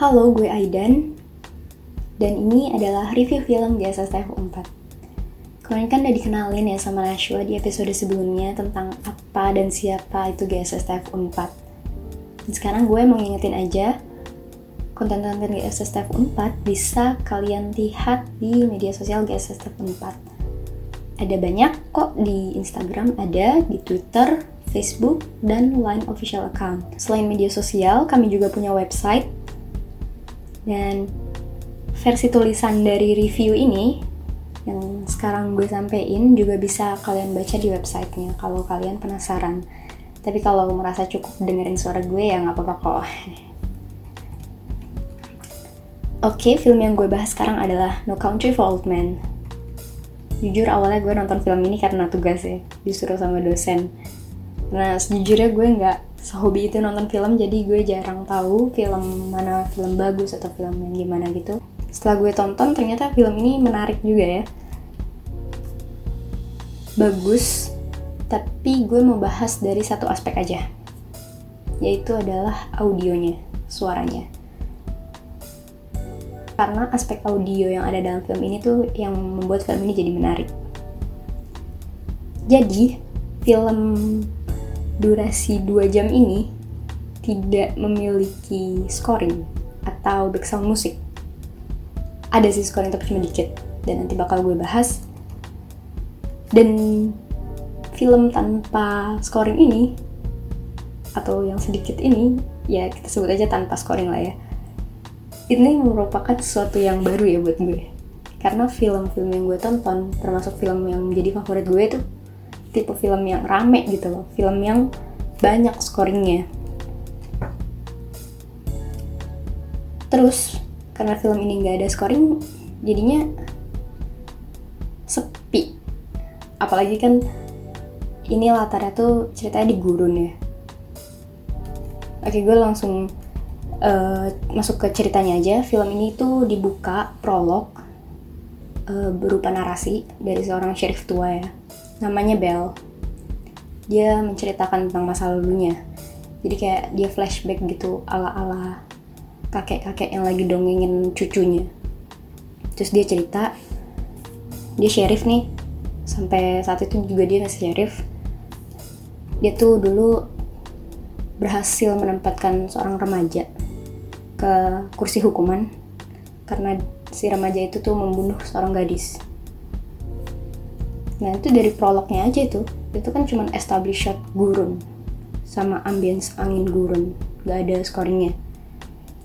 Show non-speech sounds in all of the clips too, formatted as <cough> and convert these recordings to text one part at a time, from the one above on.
Halo, gue Aidan. Dan ini adalah review film GSSTF 4 Kemarin kan udah dikenalin ya sama Nashwa di episode sebelumnya Tentang apa dan siapa itu GSSTF 4 Dan sekarang gue mau ngingetin aja Konten-konten GSSTF 4 bisa kalian lihat di media sosial GSSTF 4 Ada banyak kok di Instagram, ada di Twitter, Facebook, dan Line official account. Selain media sosial, kami juga punya website dan versi tulisan dari review ini yang sekarang gue sampein juga bisa kalian baca di websitenya kalau kalian penasaran. Tapi kalau merasa cukup dengerin suara gue ya nggak apa-apa kok. <laughs> Oke, film yang gue bahas sekarang adalah No Country for Old Men. Jujur awalnya gue nonton film ini karena tugas ya, disuruh sama dosen. Nah, sejujurnya gue nggak sehobi itu nonton film jadi gue jarang tahu film mana film bagus atau film yang gimana gitu. Setelah gue tonton ternyata film ini menarik juga ya. Bagus tapi gue mau bahas dari satu aspek aja. Yaitu adalah audionya suaranya. Karena aspek audio yang ada dalam film ini tuh yang membuat film ini jadi menarik. Jadi film durasi 2 jam ini tidak memiliki scoring atau background musik. Ada sih scoring tapi cuma dikit dan nanti bakal gue bahas. Dan film tanpa scoring ini atau yang sedikit ini ya kita sebut aja tanpa scoring lah ya. Ini merupakan sesuatu yang baru ya buat gue. Karena film-film yang gue tonton termasuk film yang menjadi favorit gue itu tipe film yang rame gitu loh. Film yang banyak scoringnya. Terus karena film ini nggak ada scoring jadinya sepi. Apalagi kan ini latarnya tuh ceritanya di gurun ya. Oke gue langsung uh, masuk ke ceritanya aja. Film ini tuh dibuka prolog uh, berupa narasi dari seorang sheriff tua ya namanya Bell dia menceritakan tentang masa lalunya. Jadi kayak dia flashback gitu ala-ala kakek-kakek yang lagi dongengin cucunya. Terus dia cerita dia sheriff nih. Sampai saat itu juga dia masih sheriff. Dia tuh dulu berhasil menempatkan seorang remaja ke kursi hukuman karena si remaja itu tuh membunuh seorang gadis Nah itu dari prolognya aja itu, itu kan cuma establish shot gurun sama ambience angin gurun, gak ada scoringnya.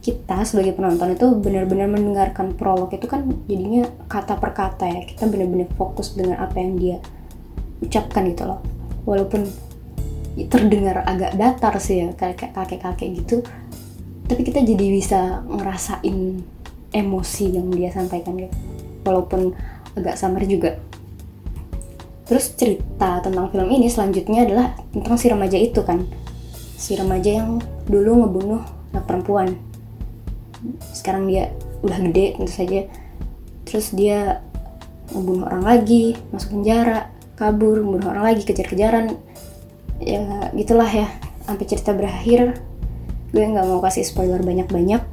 Kita sebagai penonton itu benar-benar mendengarkan prolog itu kan jadinya kata per kata ya, kita benar-benar fokus dengan apa yang dia ucapkan gitu loh. Walaupun terdengar agak datar sih ya, kakek-kakek gitu, tapi kita jadi bisa ngerasain emosi yang dia sampaikan gitu. Walaupun agak samar juga Terus cerita tentang film ini selanjutnya adalah tentang si remaja itu kan. Si remaja yang dulu ngebunuh anak perempuan. Sekarang dia udah gede tentu saja. Terus dia ngebunuh orang lagi, masuk penjara, kabur, membunuh orang lagi, kejar-kejaran. Ya gitulah ya. Sampai cerita berakhir, gue nggak mau kasih spoiler banyak-banyak.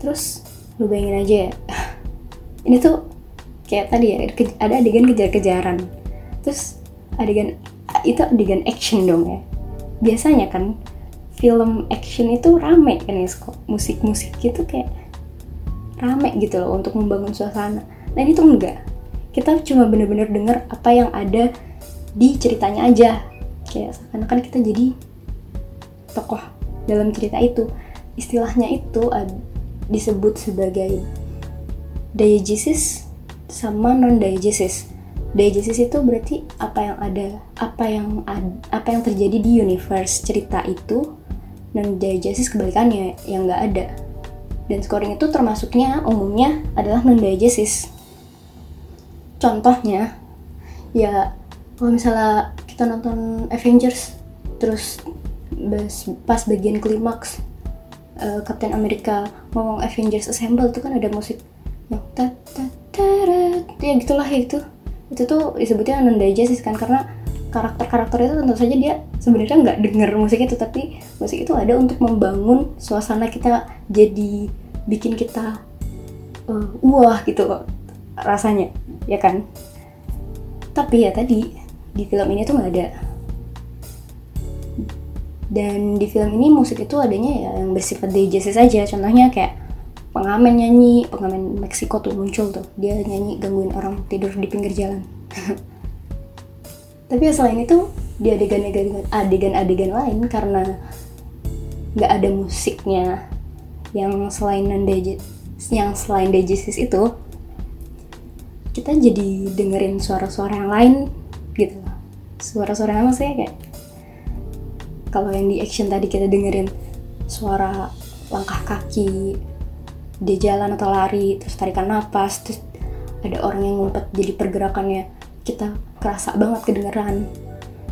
Terus lu bayangin aja ya, <laughs> ini tuh kayak tadi ya ada adegan kejar-kejaran. Terus adegan itu adegan action dong ya. Biasanya kan film action itu rame kan ya musik-musik gitu kayak rame gitu loh untuk membangun suasana. Nah itu enggak. Kita cuma bener-bener denger apa yang ada di ceritanya aja. Kayak seakan-akan kita jadi tokoh dalam cerita itu. Istilahnya itu disebut sebagai diegesis sama non diegesis diegesis itu berarti apa yang ada apa yang ad, apa yang terjadi di universe. Cerita itu non diegesis kebalikannya yang nggak ada. Dan scoring itu termasuknya umumnya adalah non diegesis contohnya ya kalau misalnya kita nonton Avengers terus pas bagian klimaks uh, Captain America ngomong Avengers Assemble itu kan ada musik yang tat tat ya gitulah ya itu. Itu tuh disebutnya digestive kan. Karena karakter-karakter itu tentu saja dia sebenarnya nggak denger musik itu tapi musik itu ada untuk membangun suasana kita jadi bikin kita uh, wah gitu rasanya. Ya kan? Tapi ya tadi di film ini tuh nggak ada. Dan di film ini musik itu adanya ya yang bersifat DJ saja. Contohnya kayak pengamen nyanyi pengamen Meksiko tuh muncul tuh. Dia nyanyi gangguin orang tidur di pinggir jalan. Tapi ya selain itu di adegan-adegan adegan-adegan lain karena nggak ada musiknya yang selain yang selain digestis itu kita jadi dengerin suara-suara yang lain gitu. Suara-suara yang maksudnya kayak kalau yang di action tadi kita dengerin suara langkah kaki dia jalan atau lari terus tarikan napas terus ada orang yang ngumpet jadi pergerakannya kita kerasa banget kedengeran.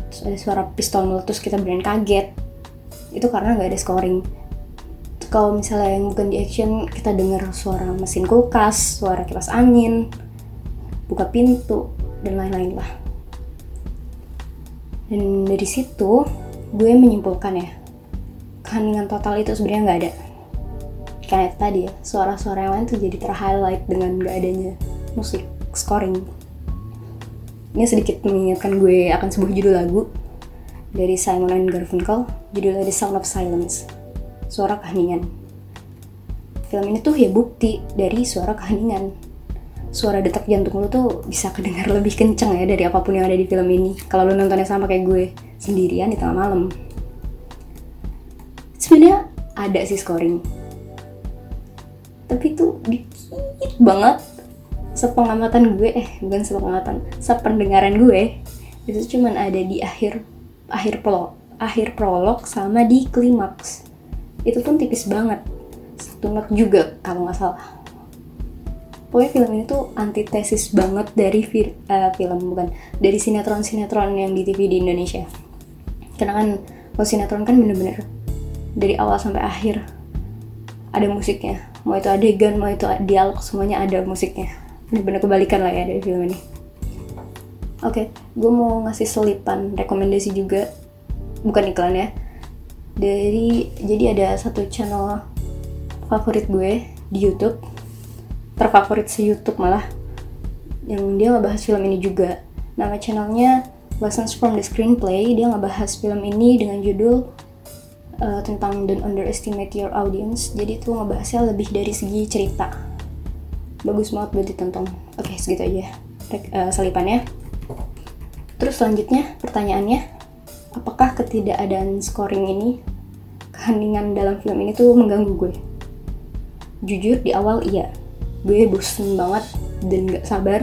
Terus ada suara pistol meletus kita beneran kaget. Itu karena nggak ada scoring. Kalau misalnya yang bukan di action kita dengar suara mesin kulkas suara kipas angin buka pintu dan lain-lain lah. Dan dari situ gue menyimpulkan ya keheningan total itu sebenarnya nggak ada kayak tadi ya suara-suara yang lain tuh jadi terhighlight dengan nggak adanya musik scoring. Ini sedikit mengingatkan gue akan sebuah judul lagu dari Simon and Garfunkel judulnya The Sound of Silence suara keheningan. Film ini tuh ya bukti dari suara keheningan. Suara detak jantung lu tuh bisa kedengar lebih kenceng ya dari apa pun yang ada di film ini. Kalau lu nontonnya sama kayak gue sendirian di tengah malam. Sebenarnya ada sih scoring tapi tuh dikit banget. Sepengamatan gue eh bukan sepengamatan sependengaran gue itu cuman ada di akhir akhir prolog akhir prolog sama di klimaks. Itu pun tipis banget. Satu not juga kalau nggak salah. Pokoknya film ini tuh antitesis banget dari uh, film bukan dari sinetron sinetron yang di TV di Indonesia. Karena kan kalau sinetron kan bener-bener dari awal sampai akhir ada musiknya mau itu adegan mau itu dialog semuanya ada musiknya. Bener-bener kebalikan lah ya dari film ini. Oke okay, gue mau ngasih selipan rekomendasi juga. Bukan iklan ya. Dari jadi ada satu channel favorit gue di YouTube. Terfavorit se YouTube malah. Yang dia ngebahas film ini juga. Nama channelnya Lessons from the Screenplay. Dia ngebahas film ini dengan judul uh, tentang Don't Underestimate Your Audience. Jadi itu ngebahasnya lebih dari segi cerita. Bagus banget buat ditonton. Oke segitu aja uh, selipannya. Terus selanjutnya pertanyaannya apakah ketidakadaan scoring ini keheningan dalam film ini tuh mengganggu gue? Jujur di awal iya. Gue bosen banget dan gak sabar.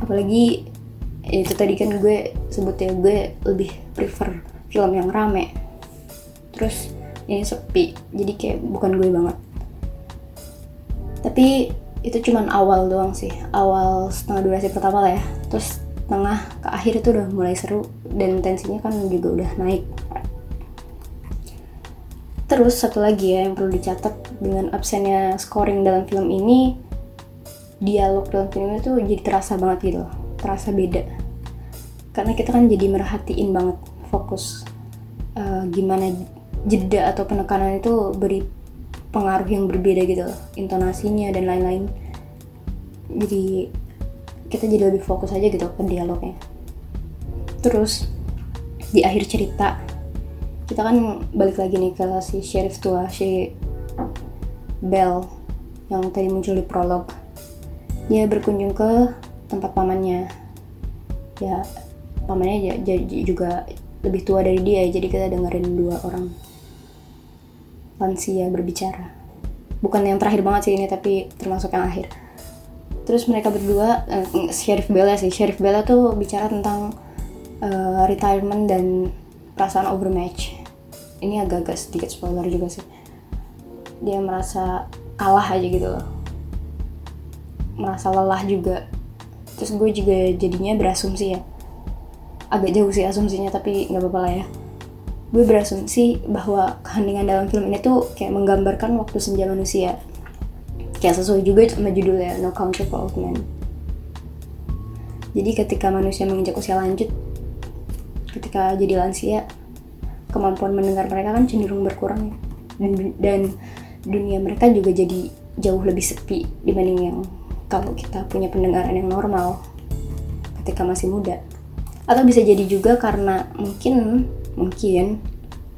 Apalagi ya itu tadi kan gue sebutnya gue lebih prefer film yang rame terus ini sepi. Jadi kayak bukan gue banget. Tapi itu cuman awal doang sih. Awal setengah durasi pertama lah ya. Terus tengah ke akhir itu udah mulai seru. Dan tensinya kan juga udah naik. Terus satu lagi ya yang perlu dicatat. Dengan absennya scoring dalam film ini dialog dalam film itu jadi terasa banget gitu terasa beda. Karena kita kan jadi merhatiin banget fokus uh, gimana jeda atau penekanan itu beri pengaruh yang berbeda gitu intonasinya dan lain-lain. Jadi kita jadi lebih fokus aja gitu ke dialognya. Terus di akhir cerita kita kan balik lagi nih ke si sheriff tua si Bell yang tadi muncul di prolog. Dia berkunjung ke tempat pamannya. Ya pamannya juga lebih tua dari dia jadi kita dengerin dua orang lansia berbicara. Bukan yang terakhir banget sih ini tapi termasuk yang akhir. Terus mereka berdua uh, Sheriff Bella sih. Sheriff Bella tuh bicara tentang uh, retirement dan perasaan overmatch. Ini agak-agak sedikit spoiler juga sih. Dia merasa kalah aja gitu loh. Merasa lelah juga. Terus gue juga jadinya berasumsi ya. Agak jauh sih asumsinya tapi nggak apa-apa lah ya gue berasumsi bahwa keheningan dalam film ini tuh kayak menggambarkan waktu senja manusia. Kayak sesuai juga sama judulnya No Country for Old Men. Jadi ketika manusia menginjak usia lanjut ketika jadi lansia kemampuan mendengar mereka kan cenderung berkurang ya. Dan dan dunia mereka juga jadi jauh lebih sepi dibanding yang kalau kita punya pendengaran yang normal ketika masih muda. Atau bisa jadi juga karena mungkin mungkin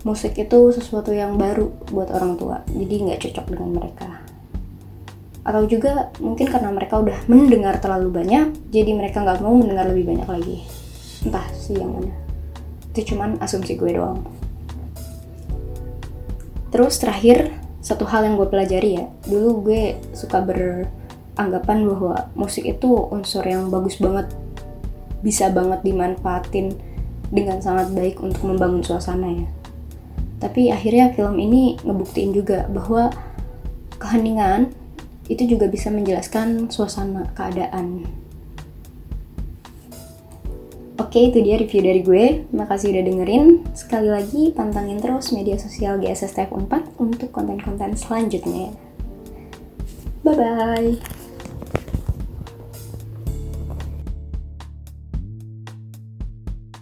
musik itu sesuatu yang baru buat orang tua jadi nggak cocok dengan mereka. Atau juga mungkin karena mereka udah mendengar terlalu banyak jadi mereka nggak mau mendengar lebih banyak lagi. Entah sih yang mana. Itu cuman asumsi gue doang. Terus terakhir satu hal yang gue pelajari ya. Dulu gue suka beranggapan bahwa musik itu unsur yang bagus banget. Bisa banget dimanfaatin dengan sangat baik untuk membangun suasana ya tapi akhirnya film ini ngebuktiin juga bahwa keheningan itu juga bisa menjelaskan suasana keadaan. Oke, itu dia review dari gue. Makasih udah dengerin. Sekali lagi, pantangin terus media sosial GSS TF 4 untuk konten-konten selanjutnya. Bye-bye!